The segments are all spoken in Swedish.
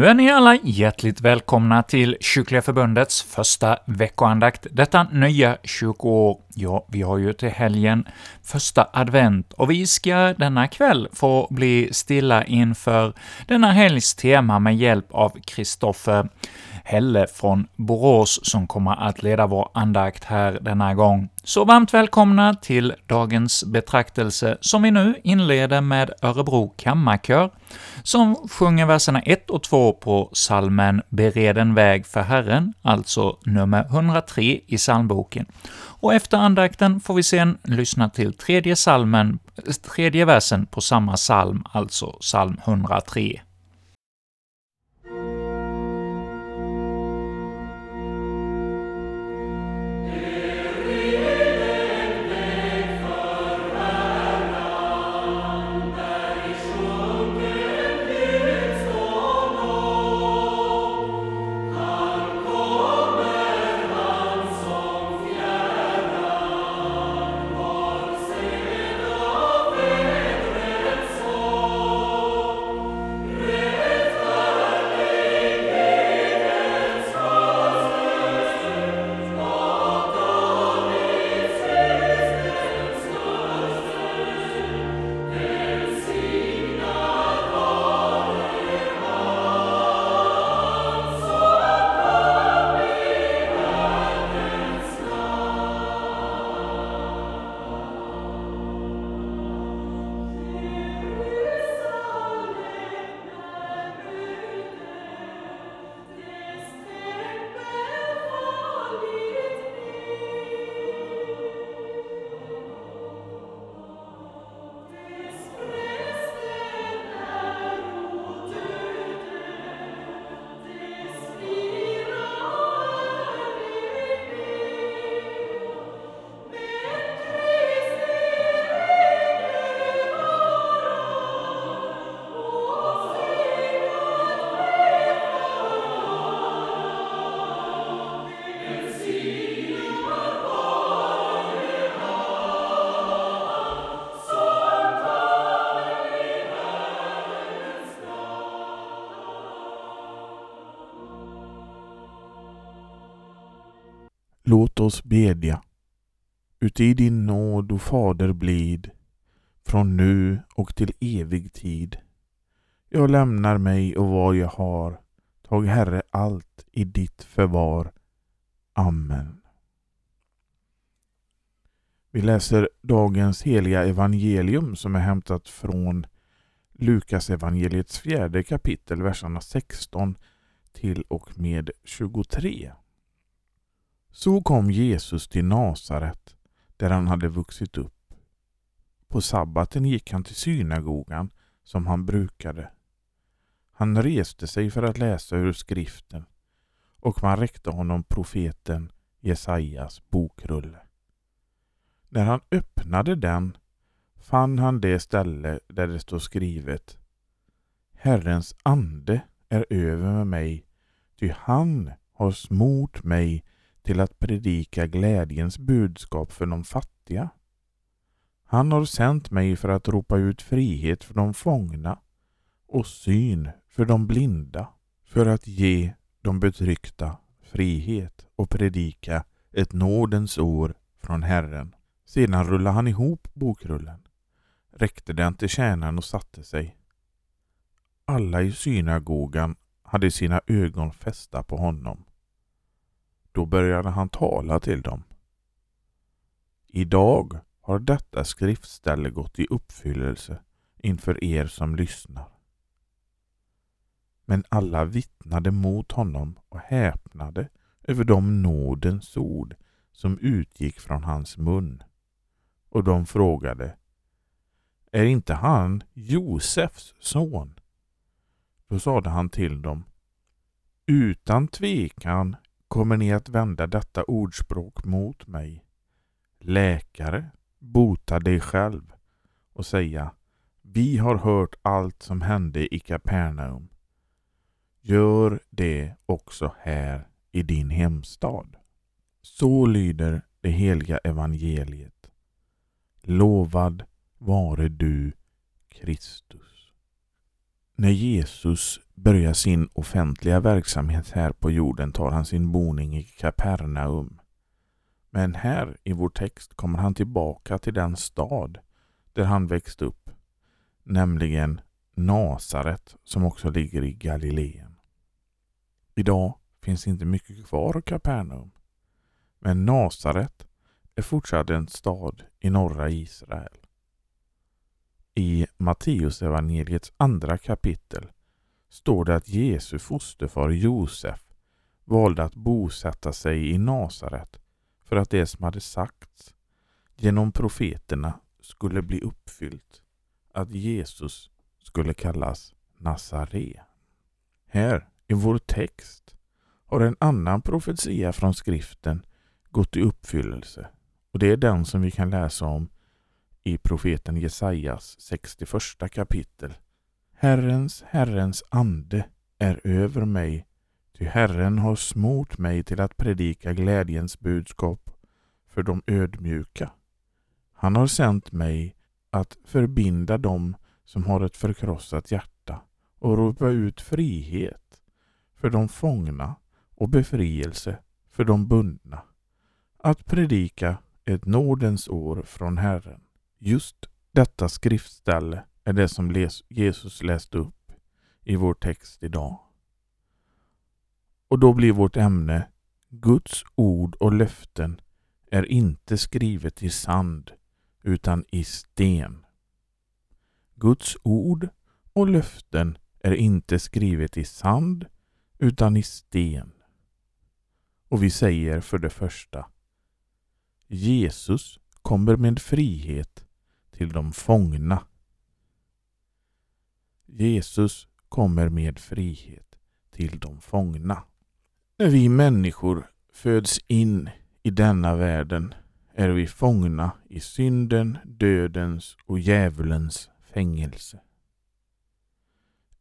Nu är ni alla hjärtligt välkomna till Kyrkliga Förbundets första veckoandakt, detta nya kyrkoår. Ja, vi har ju till helgen första advent, och vi ska denna kväll få bli stilla inför denna helgs tema med hjälp av Kristoffer Helle från Borås som kommer att leda vår andakt här denna gång. Så varmt välkomna till dagens betraktelse, som vi nu inleder med Örebro kammarkör, som sjunger verserna 1 och 2 på salmen ”Bered en väg för Herren”, alltså nummer 103 i psalmboken. Och efter andakten får vi sen lyssna till tredje, salmen, tredje versen på samma psalm, alltså psalm 103. Oss bedja. Uti din nåd, o Fader blid, från nu och till evig tid. Jag lämnar mig och vad jag har, tag Herre allt i ditt förvar. Amen. Vi läser dagens heliga evangelium som är hämtat från Lukas evangeliets fjärde kapitel, verserna 16 till och med 23. Så kom Jesus till Nasaret, där han hade vuxit upp. På sabbaten gick han till synagogan, som han brukade. Han reste sig för att läsa ur skriften, och man räckte honom profeten Jesajas bokrulle. När han öppnade den fann han det ställe där det står skrivet Herrens ande är över med mig, ty han har smort mig till att predika glädjens budskap för de fattiga. Han har sänt mig för att ropa ut frihet för de fångna och syn för de blinda, för att ge de betryckta frihet och predika ett nådens år från Herren. Sedan rullade han ihop bokrullen, räckte den till tjänaren och satte sig. Alla i synagogan hade sina ögon fästa på honom. Då började han tala till dem. Idag har detta skriftställe gått i uppfyllelse inför er som lyssnar. Men alla vittnade mot honom och häpnade över de nådens ord som utgick från hans mun. Och de frågade Är inte han Josefs son? Då sade han till dem Utan tvekan kommer ni att vända detta ordspråk mot mig. Läkare, bota dig själv och säga Vi har hört allt som hände i Kapernaum. Gör det också här i din hemstad. Så lyder det heliga evangeliet. Lovad vare du, Kristus. När Jesus börjar sin offentliga verksamhet här på jorden tar han sin boning i Kapernaum. Men här i vår text kommer han tillbaka till den stad där han växte upp, nämligen Nasaret som också ligger i Galileen. Idag finns inte mycket kvar av Kapernaum, men Nasaret är fortsatt en stad i norra Israel. I Matteusevangeliets andra kapitel står det att Jesu fosterfar Josef valde att bosätta sig i Nasaret för att det som hade sagts genom profeterna skulle bli uppfyllt, att Jesus skulle kallas Nazare. Här i vår text har en annan profetia från skriften gått i uppfyllelse och det är den som vi kan läsa om i profeten Jesajas 61 kapitel. Herrens, Herrens ande är över mig, ty Herren har smort mig till att predika glädjens budskap för de ödmjuka. Han har sänt mig att förbinda dem som har ett förkrossat hjärta och ropa ut frihet för de fångna och befrielse för de bundna. Att predika ett nådens år från Herren. Just detta skriftställe är det som Jesus läste upp i vår text idag. Och då blir vårt ämne Guds ord och löften är inte skrivet i sand utan i sten. Guds ord och löften är inte skrivet i sand utan i sten. Och vi säger för det första Jesus kommer med frihet till de fångna. Jesus kommer med frihet till de fångna. När vi människor föds in i denna världen är vi fångna i synden, dödens och djävulens fängelse.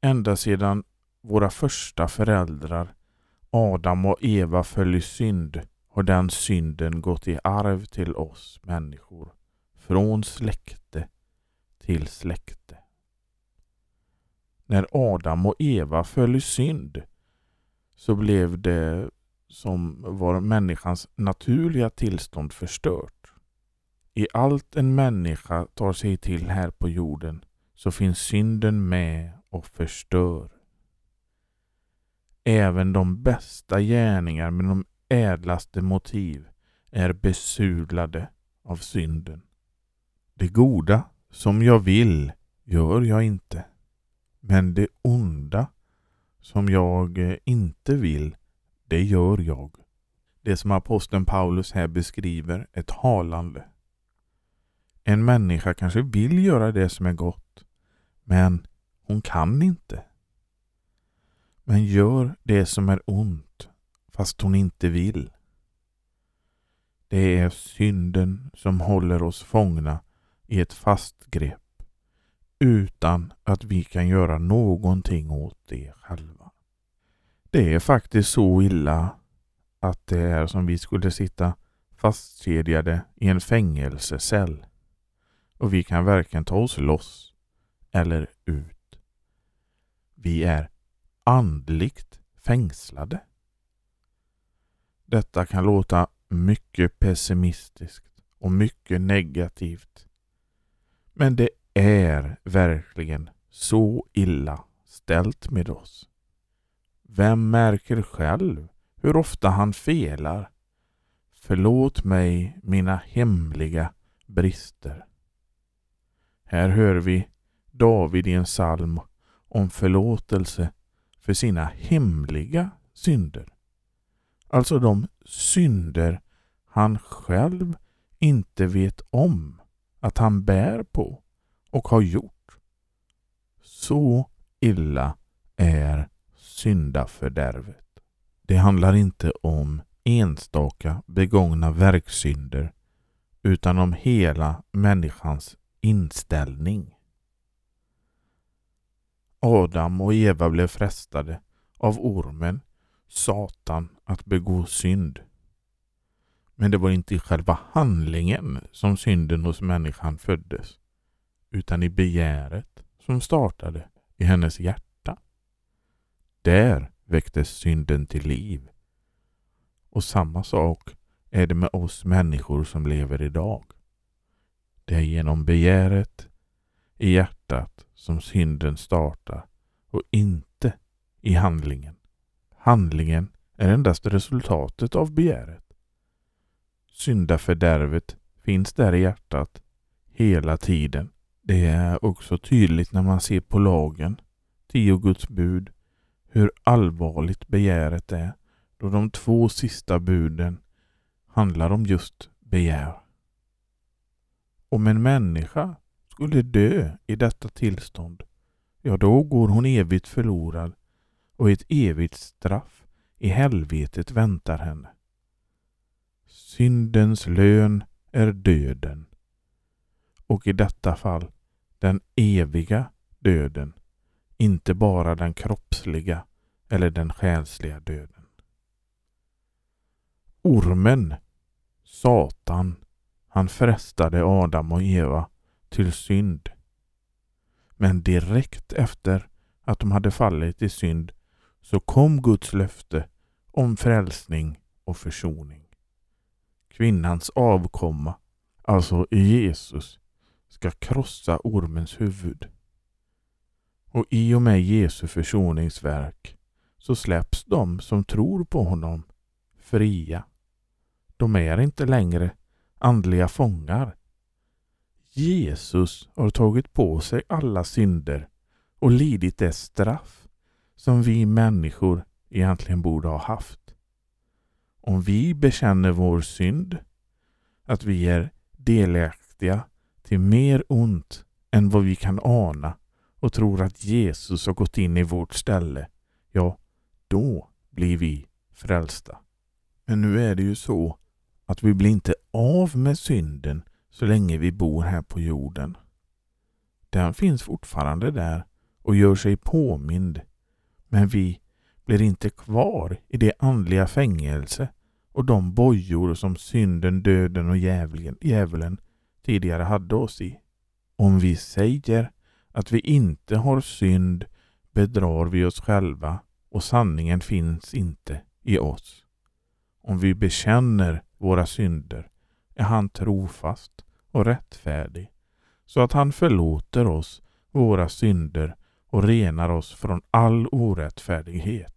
Ända sedan våra första föräldrar Adam och Eva föll i synd har den synden gått i arv till oss människor från släkte till släkte. När Adam och Eva föll i synd så blev det som var människans naturliga tillstånd förstört. I allt en människa tar sig till här på jorden så finns synden med och förstör. Även de bästa gärningar med de ädlaste motiv är besudlade av synden. Det goda som jag vill gör jag inte. Men det onda som jag eh, inte vill, det gör jag. Det som aposteln Paulus här beskriver är talande. En människa kanske vill göra det som är gott, men hon kan inte. Men gör det som är ont, fast hon inte vill. Det är synden som håller oss fångna i ett fast grepp utan att vi kan göra någonting åt det själva. Det är faktiskt så illa att det är som vi skulle sitta fastkedjade i en fängelsecell och vi kan varken ta oss loss eller ut. Vi är andligt fängslade. Detta kan låta mycket pessimistiskt och mycket negativt men det är verkligen så illa ställt med oss. Vem märker själv hur ofta han felar? Förlåt mig mina hemliga brister. Här hör vi David i en psalm om förlåtelse för sina hemliga synder. Alltså de synder han själv inte vet om att han bär på och har gjort. Så illa är syndafördärvet. Det handlar inte om enstaka begångna verksynder utan om hela människans inställning. Adam och Eva blev frestade av ormen, Satan, att begå synd. Men det var inte i själva handlingen som synden hos människan föddes, utan i begäret som startade i hennes hjärta. Där väcktes synden till liv. Och samma sak är det med oss människor som lever idag. Det är genom begäret i hjärtat som synden startar och inte i handlingen. Handlingen är endast resultatet av begäret. Syndafördärvet finns där i hjärtat hela tiden. Det är också tydligt när man ser på lagen, tio Guds bud, hur allvarligt begäret är då de två sista buden handlar om just begär. Om en människa skulle dö i detta tillstånd, ja då går hon evigt förlorad och ett evigt straff i helvetet väntar henne. Syndens lön är döden och i detta fall den eviga döden, inte bara den kroppsliga eller den själsliga döden. Ormen, Satan, han frestade Adam och Eva till synd. Men direkt efter att de hade fallit i synd så kom Guds löfte om frälsning och försoning. Kvinnans avkomma, alltså Jesus, ska krossa ormens huvud. Och i och med Jesu försoningsverk så släpps de som tror på honom fria. De är inte längre andliga fångar. Jesus har tagit på sig alla synder och lidit det straff som vi människor egentligen borde ha haft. Om vi bekänner vår synd, att vi är delaktiga till mer ont än vad vi kan ana och tror att Jesus har gått in i vårt ställe, ja, då blir vi frälsta. Men nu är det ju så att vi blir inte av med synden så länge vi bor här på jorden. Den finns fortfarande där och gör sig påmind. Men vi blir inte kvar i det andliga fängelse och de bojor som synden, döden och djävulen, djävulen tidigare hade oss i. Om vi säger att vi inte har synd bedrar vi oss själva och sanningen finns inte i oss. Om vi bekänner våra synder är han trofast och rättfärdig så att han förlåter oss våra synder och renar oss från all orättfärdighet.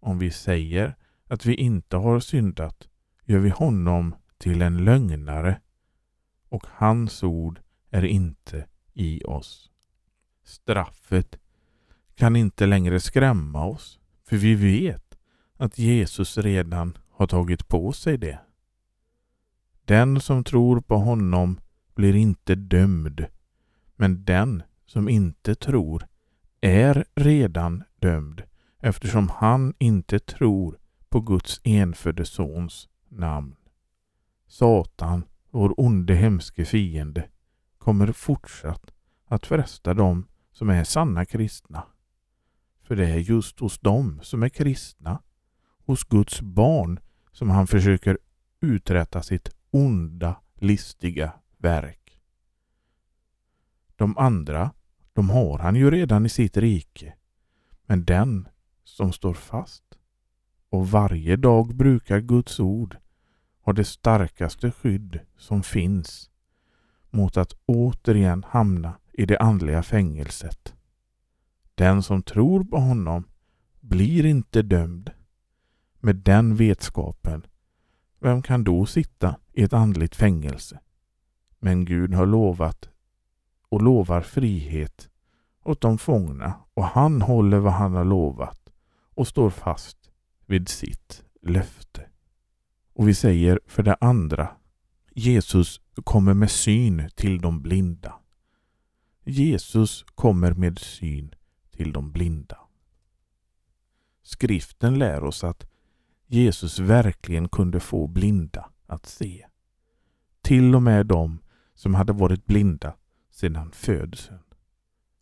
Om vi säger att vi inte har syndat gör vi honom till en lögnare och hans ord är inte i oss. Straffet kan inte längre skrämma oss för vi vet att Jesus redan har tagit på sig det. Den som tror på honom blir inte dömd, men den som inte tror är redan dömd eftersom han inte tror på Guds enfödde sons namn. Satan, vår onde hemske fiende, kommer fortsatt att fresta dem som är sanna kristna. För det är just hos dem som är kristna, hos Guds barn, som han försöker uträtta sitt onda, listiga verk. De andra, de har han ju redan i sitt rike. Men den som står fast och varje dag brukar Guds ord ha det starkaste skydd som finns mot att återigen hamna i det andliga fängelset. Den som tror på honom blir inte dömd. Med den vetskapen, vem kan då sitta i ett andligt fängelse? Men Gud har lovat och lovar frihet åt de fångna och han håller vad han har lovat och står fast vid sitt löfte. Och vi säger för det andra, Jesus kommer med syn till de blinda. Jesus kommer med syn till de blinda. Skriften lär oss att Jesus verkligen kunde få blinda att se. Till och med de som hade varit blinda sedan födseln.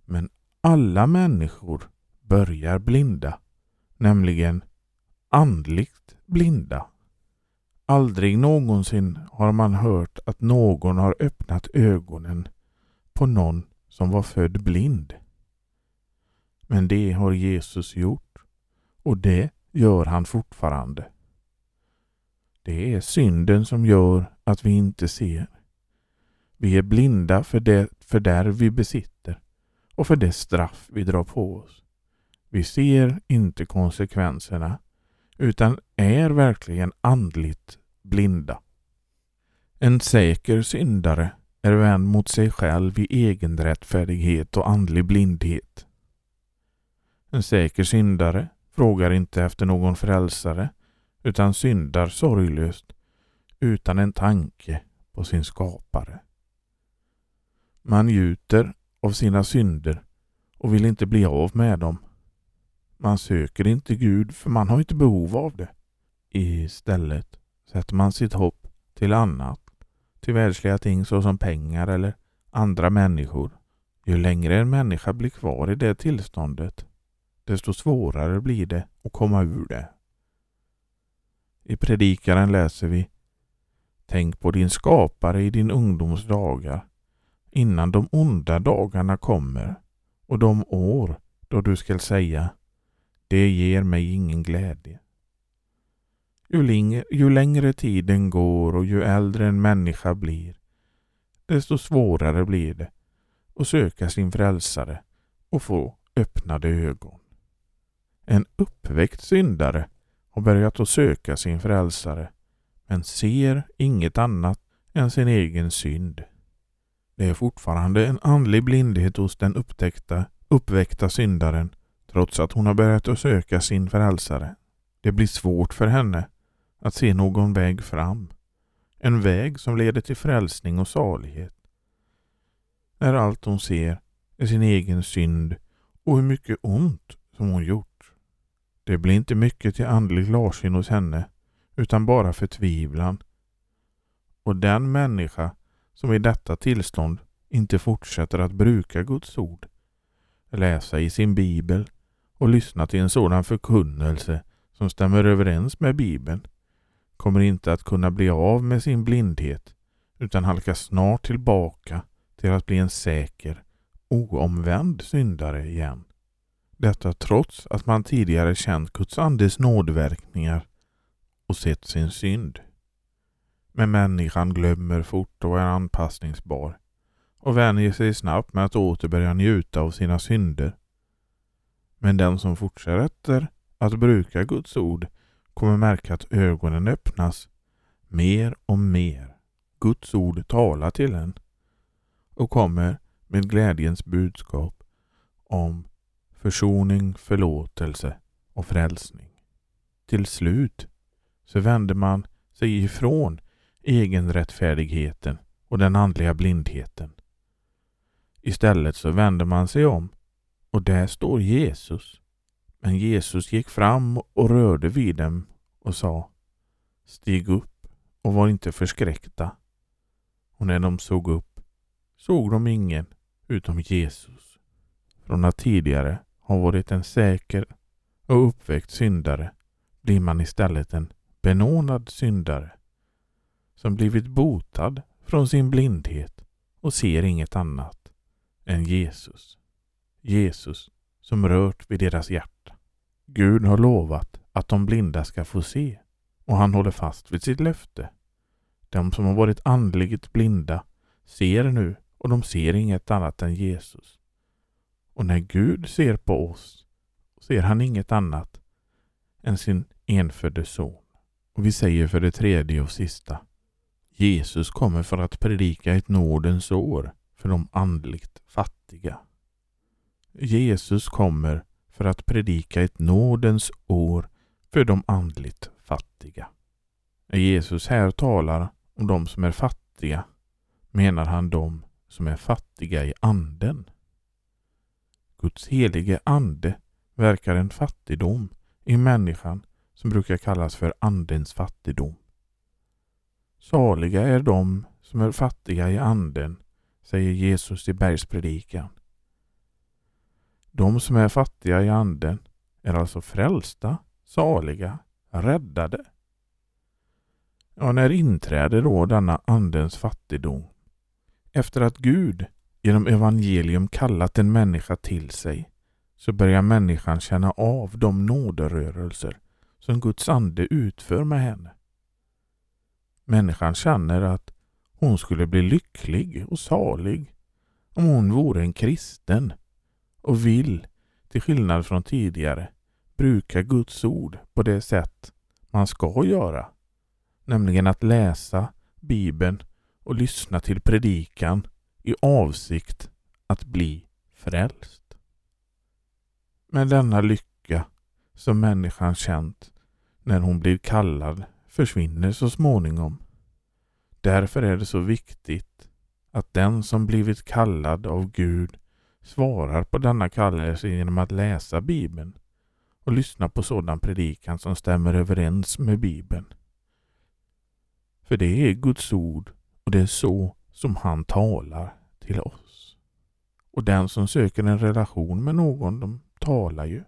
Men alla människor börjar blinda, nämligen andligt blinda. Aldrig någonsin har man hört att någon har öppnat ögonen på någon som var född blind. Men det har Jesus gjort Och det gör han fortfarande. Det är synden som gör att vi inte ser. Vi är blinda för det fördärv vi besitter och för det straff vi drar på oss. Vi ser inte konsekvenserna utan är verkligen andligt blinda. En säker syndare är vänd mot sig själv i egen rättfärdighet och andlig blindhet. En säker syndare frågar inte efter någon frälsare utan syndar sorglöst utan en tanke på sin skapare. Man gjuter av sina synder och vill inte bli av med dem. Man söker inte Gud för man har inte behov av det. Istället sätter man sitt hopp till annat, till världsliga ting såsom pengar eller andra människor. Ju längre en människa blir kvar i det tillståndet, desto svårare blir det att komma ur det. I Predikaren läser vi Tänk på din skapare i din ungdoms dagar innan de onda dagarna kommer och de år då du skall säga det ger mig ingen glädje. Ju längre, ju längre tiden går och ju äldre en människa blir, desto svårare blir det att söka sin frälsare och få öppnade ögon. En uppväckt syndare har börjat att söka sin frälsare men ser inget annat än sin egen synd. Det är fortfarande en andlig blindhet hos den upptäckta, uppväckta syndaren trots att hon har börjat att söka sin frälsare. Det blir svårt för henne att se någon väg fram. En väg som leder till frälsning och salighet. När allt hon ser är sin egen synd och hur mycket ont som hon gjort. Det blir inte mycket till andlig klarsyn hos henne utan bara förtvivlan. Och den människa som i detta tillstånd inte fortsätter att bruka Guds ord, läsa i sin bibel och lyssna till en sådan förkunnelse som stämmer överens med Bibeln kommer inte att kunna bli av med sin blindhet utan halkar snart tillbaka till att bli en säker, oomvänd syndare igen. Detta trots att man tidigare känt Guds andes nådverkningar och sett sin synd. Men människan glömmer fort och är anpassningsbar och vänjer sig snabbt med att åter börja njuta av sina synder. Men den som fortsätter att bruka Guds ord kommer märka att ögonen öppnas mer och mer. Guds ord talar till en och kommer med glädjens budskap om försoning, förlåtelse och frälsning. Till slut så vänder man sig ifrån egenrättfärdigheten och den andliga blindheten. Istället så vänder man sig om och där står Jesus. Men Jesus gick fram och rörde vid dem och sa Stig upp och var inte förskräckta. Och när de såg upp såg de ingen utom Jesus. Från att tidigare ha varit en säker och uppväckt syndare blir man istället en benådad syndare som blivit botad från sin blindhet och ser inget annat än Jesus. Jesus som rört vid deras hjärta. Gud har lovat att de blinda ska få se och han håller fast vid sitt löfte. De som har varit andligt blinda ser nu och de ser inget annat än Jesus. Och när Gud ser på oss ser han inget annat än sin enfödde son. Och vi säger för det tredje och sista. Jesus kommer för att predika ett nådens år för de andligt fattiga. Jesus kommer för att predika ett nådens år för de andligt fattiga. När Jesus här talar om de som är fattiga menar han de som är fattiga i anden. Guds helige ande verkar en fattigdom i människan som brukar kallas för andens fattigdom. Saliga är de som är fattiga i anden, säger Jesus i bergspredikan. De som är fattiga i anden är alltså frälsta, saliga, räddade. Ja, när inträder då denna andens fattigdom? Efter att Gud genom evangelium kallat en människa till sig så börjar människan känna av de nåderörelser som Guds ande utför med henne. Människan känner att hon skulle bli lycklig och salig om hon vore en kristen och vill, till skillnad från tidigare, bruka Guds ord på det sätt man ska göra. Nämligen att läsa Bibeln och lyssna till predikan i avsikt att bli frälst. Men denna lycka som människan känt när hon blir kallad försvinner så småningom. Därför är det så viktigt att den som blivit kallad av Gud svarar på denna kallelse genom att läsa Bibeln och lyssna på sådan predikan som stämmer överens med Bibeln. För det är Guds ord och det är så som han talar till oss. Och den som söker en relation med någon, de talar ju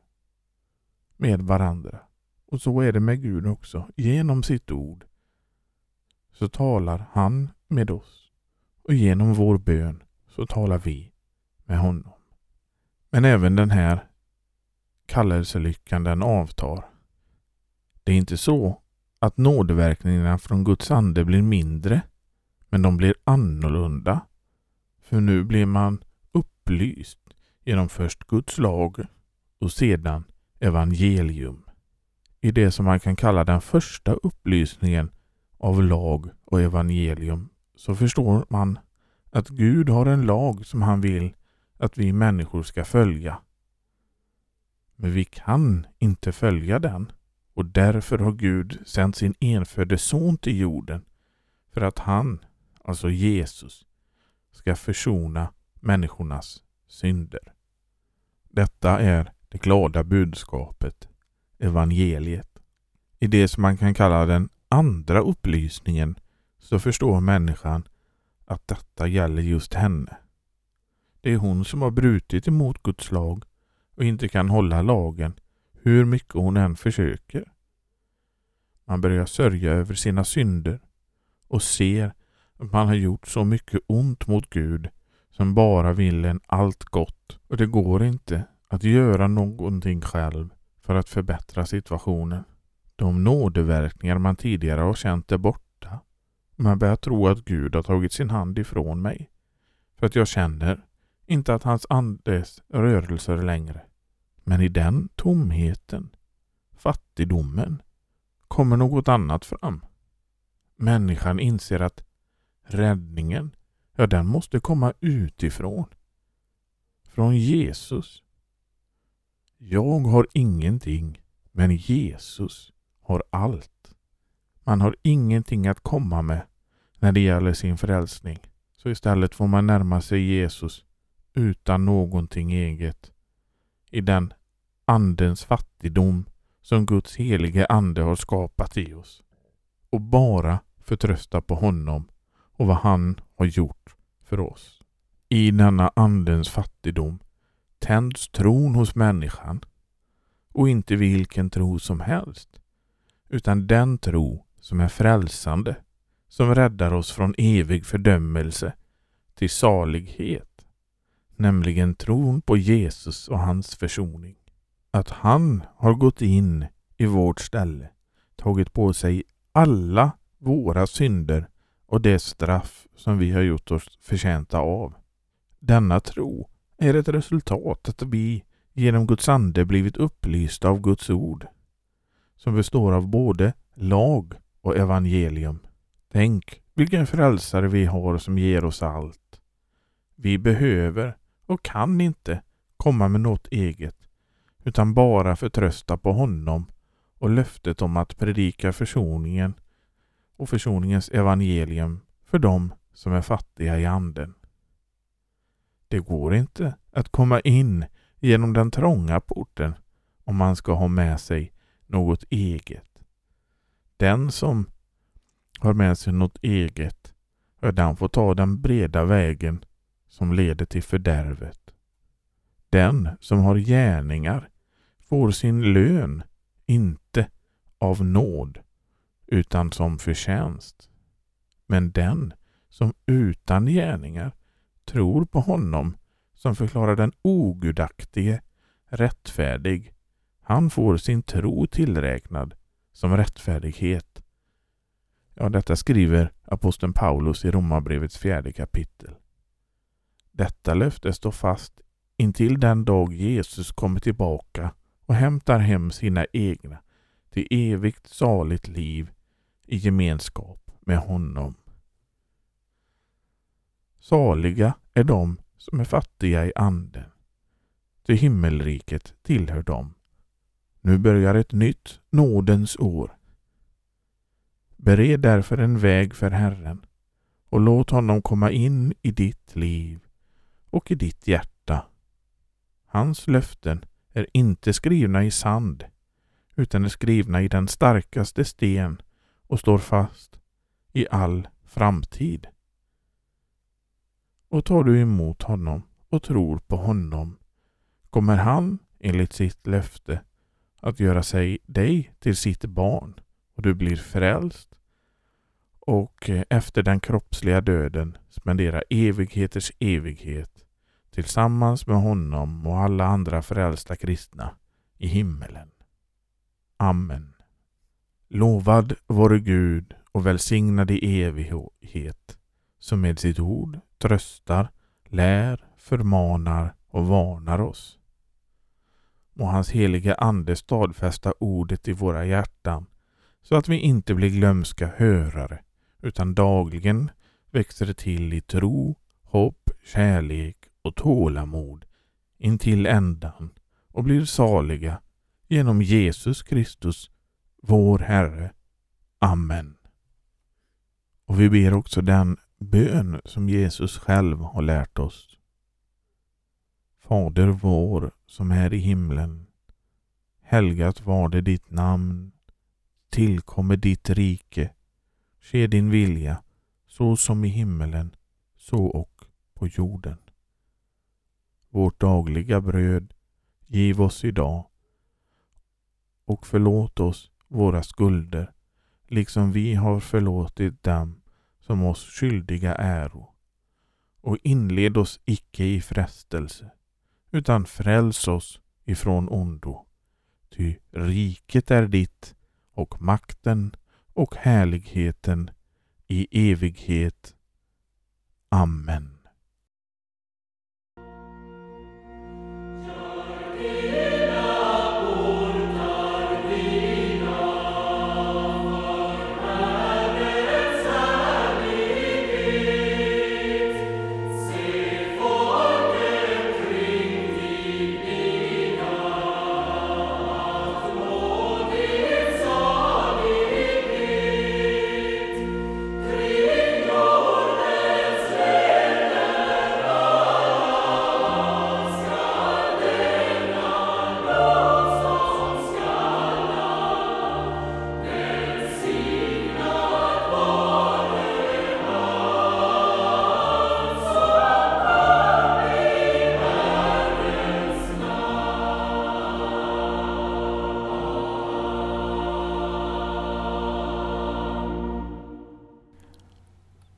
med varandra. Och så är det med Gud också. Genom sitt ord så talar han med oss. Och genom vår bön så talar vi med honom. Men även den här kallelselyckan den avtar. Det är inte så att nådeverkningarna från Guds ande blir mindre, men de blir annorlunda. För nu blir man upplyst genom först Guds lag och sedan evangelium. I det som man kan kalla den första upplysningen av lag och evangelium så förstår man att Gud har en lag som han vill att vi människor ska följa. Men vi kan inte följa den och därför har Gud sänt sin enfödde son till jorden för att han, alltså Jesus, ska försona människornas synder. Detta är det glada budskapet, evangeliet. I det som man kan kalla den andra upplysningen så förstår människan att detta gäller just henne. Det är hon som har brutit emot Guds lag och inte kan hålla lagen hur mycket hon än försöker. Man börjar sörja över sina synder och ser att man har gjort så mycket ont mot Gud som bara vill en allt gott och det går inte att göra någonting själv för att förbättra situationen. De nådeverkningar man tidigare har känt är borta. Man börjar tro att Gud har tagit sin hand ifrån mig. För att jag känner inte att hans andes rörelser längre. Men i den tomheten, fattigdomen, kommer något annat fram. Människan inser att räddningen, ja den måste komma utifrån. Från Jesus. Jag har ingenting, men Jesus har allt. Man har ingenting att komma med när det gäller sin frälsning. Så istället får man närma sig Jesus utan någonting eget. I den Andens fattigdom som Guds helige Ande har skapat i oss. Och bara förtrösta på honom och vad han har gjort för oss. I denna Andens fattigdom tänds tron hos människan och inte vilken tro som helst utan den tro som är frälsande, som räddar oss från evig fördömelse till salighet, nämligen tron på Jesus och hans försoning. Att han har gått in i vårt ställe, tagit på sig alla våra synder och det straff som vi har gjort oss förtjänta av. Denna tro är ett resultat att vi genom Guds ande blivit upplysta av Guds ord som består av både lag och evangelium. Tänk vilken frälsare vi har som ger oss allt. Vi behöver och kan inte komma med något eget utan bara förtrösta på honom och löftet om att predika försoningen och försoningens evangelium för dem som är fattiga i anden. Det går inte att komma in genom den trånga porten om man ska ha med sig något eget. Den som har med sig något eget, den får ta den breda vägen som leder till fördärvet. Den som har gärningar får sin lön inte av nåd utan som förtjänst. Men den som utan gärningar tror på honom som förklarar den ogudaktige rättfärdig. Han får sin tro tillräknad som rättfärdighet. Ja, detta skriver aposteln Paulus i Romarbrevets fjärde kapitel. Detta löfte står fast intill den dag Jesus kommer tillbaka och hämtar hem sina egna till evigt saligt liv i gemenskap med honom. Saliga är de som är fattiga i anden, till himmelriket tillhör dem. Nu börjar ett nytt nådens år. Bered därför en väg för Herren och låt honom komma in i ditt liv och i ditt hjärta. Hans löften är inte skrivna i sand utan är skrivna i den starkaste sten och står fast i all framtid. Och tar du emot honom och tror på honom kommer han enligt sitt löfte att göra sig dig till sitt barn och du blir frälst och efter den kroppsliga döden spendera evigheters evighet tillsammans med honom och alla andra frälsta kristna i himmelen. Amen. Lovad vare Gud och välsignad i evighet, som med sitt ord tröstar, lär, förmanar och varnar oss. Må hans heliga Ande stadfästa ordet i våra hjärtan så att vi inte blir glömska hörare utan dagligen växer till i tro, hopp, kärlek och tålamod intill ändan och blir saliga genom Jesus Kristus, vår Herre. Amen. Och vi ber också den bön som Jesus själv har lärt oss. Fader vår som är i himlen. Helgat var det ditt namn. Tillkommer ditt rike. Ske din vilja så som i himmelen, så och på jorden. Vårt dagliga bröd giv oss idag och förlåt oss våra skulder, liksom vi har förlåtit dem som oss skyldiga äro. Och inled oss icke i frestelse, utan fräls oss ifrån ondo. Ty riket är ditt och makten och härligheten i evighet. Amen.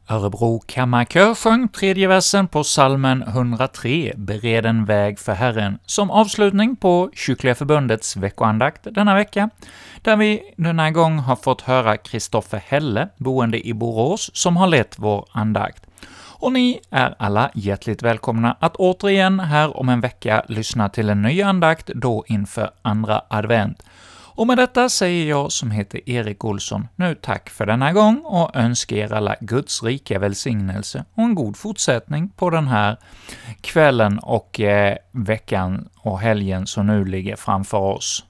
Örebro kammarkör sjöng tredje versen på salmen 103, Bered en väg för Herren, som avslutning på Kyrkliga Förbundets veckoandakt denna vecka, där vi denna gång har fått höra Kristoffer Helle, boende i Borås, som har lett vår andakt. Och ni är alla hjärtligt välkomna att återigen här om en vecka lyssna till en ny andakt, då inför andra advent. Och med detta säger jag, som heter Erik Olsson, nu tack för denna gång och önskar er alla Guds rika välsignelse och en god fortsättning på den här kvällen och eh, veckan och helgen som nu ligger framför oss.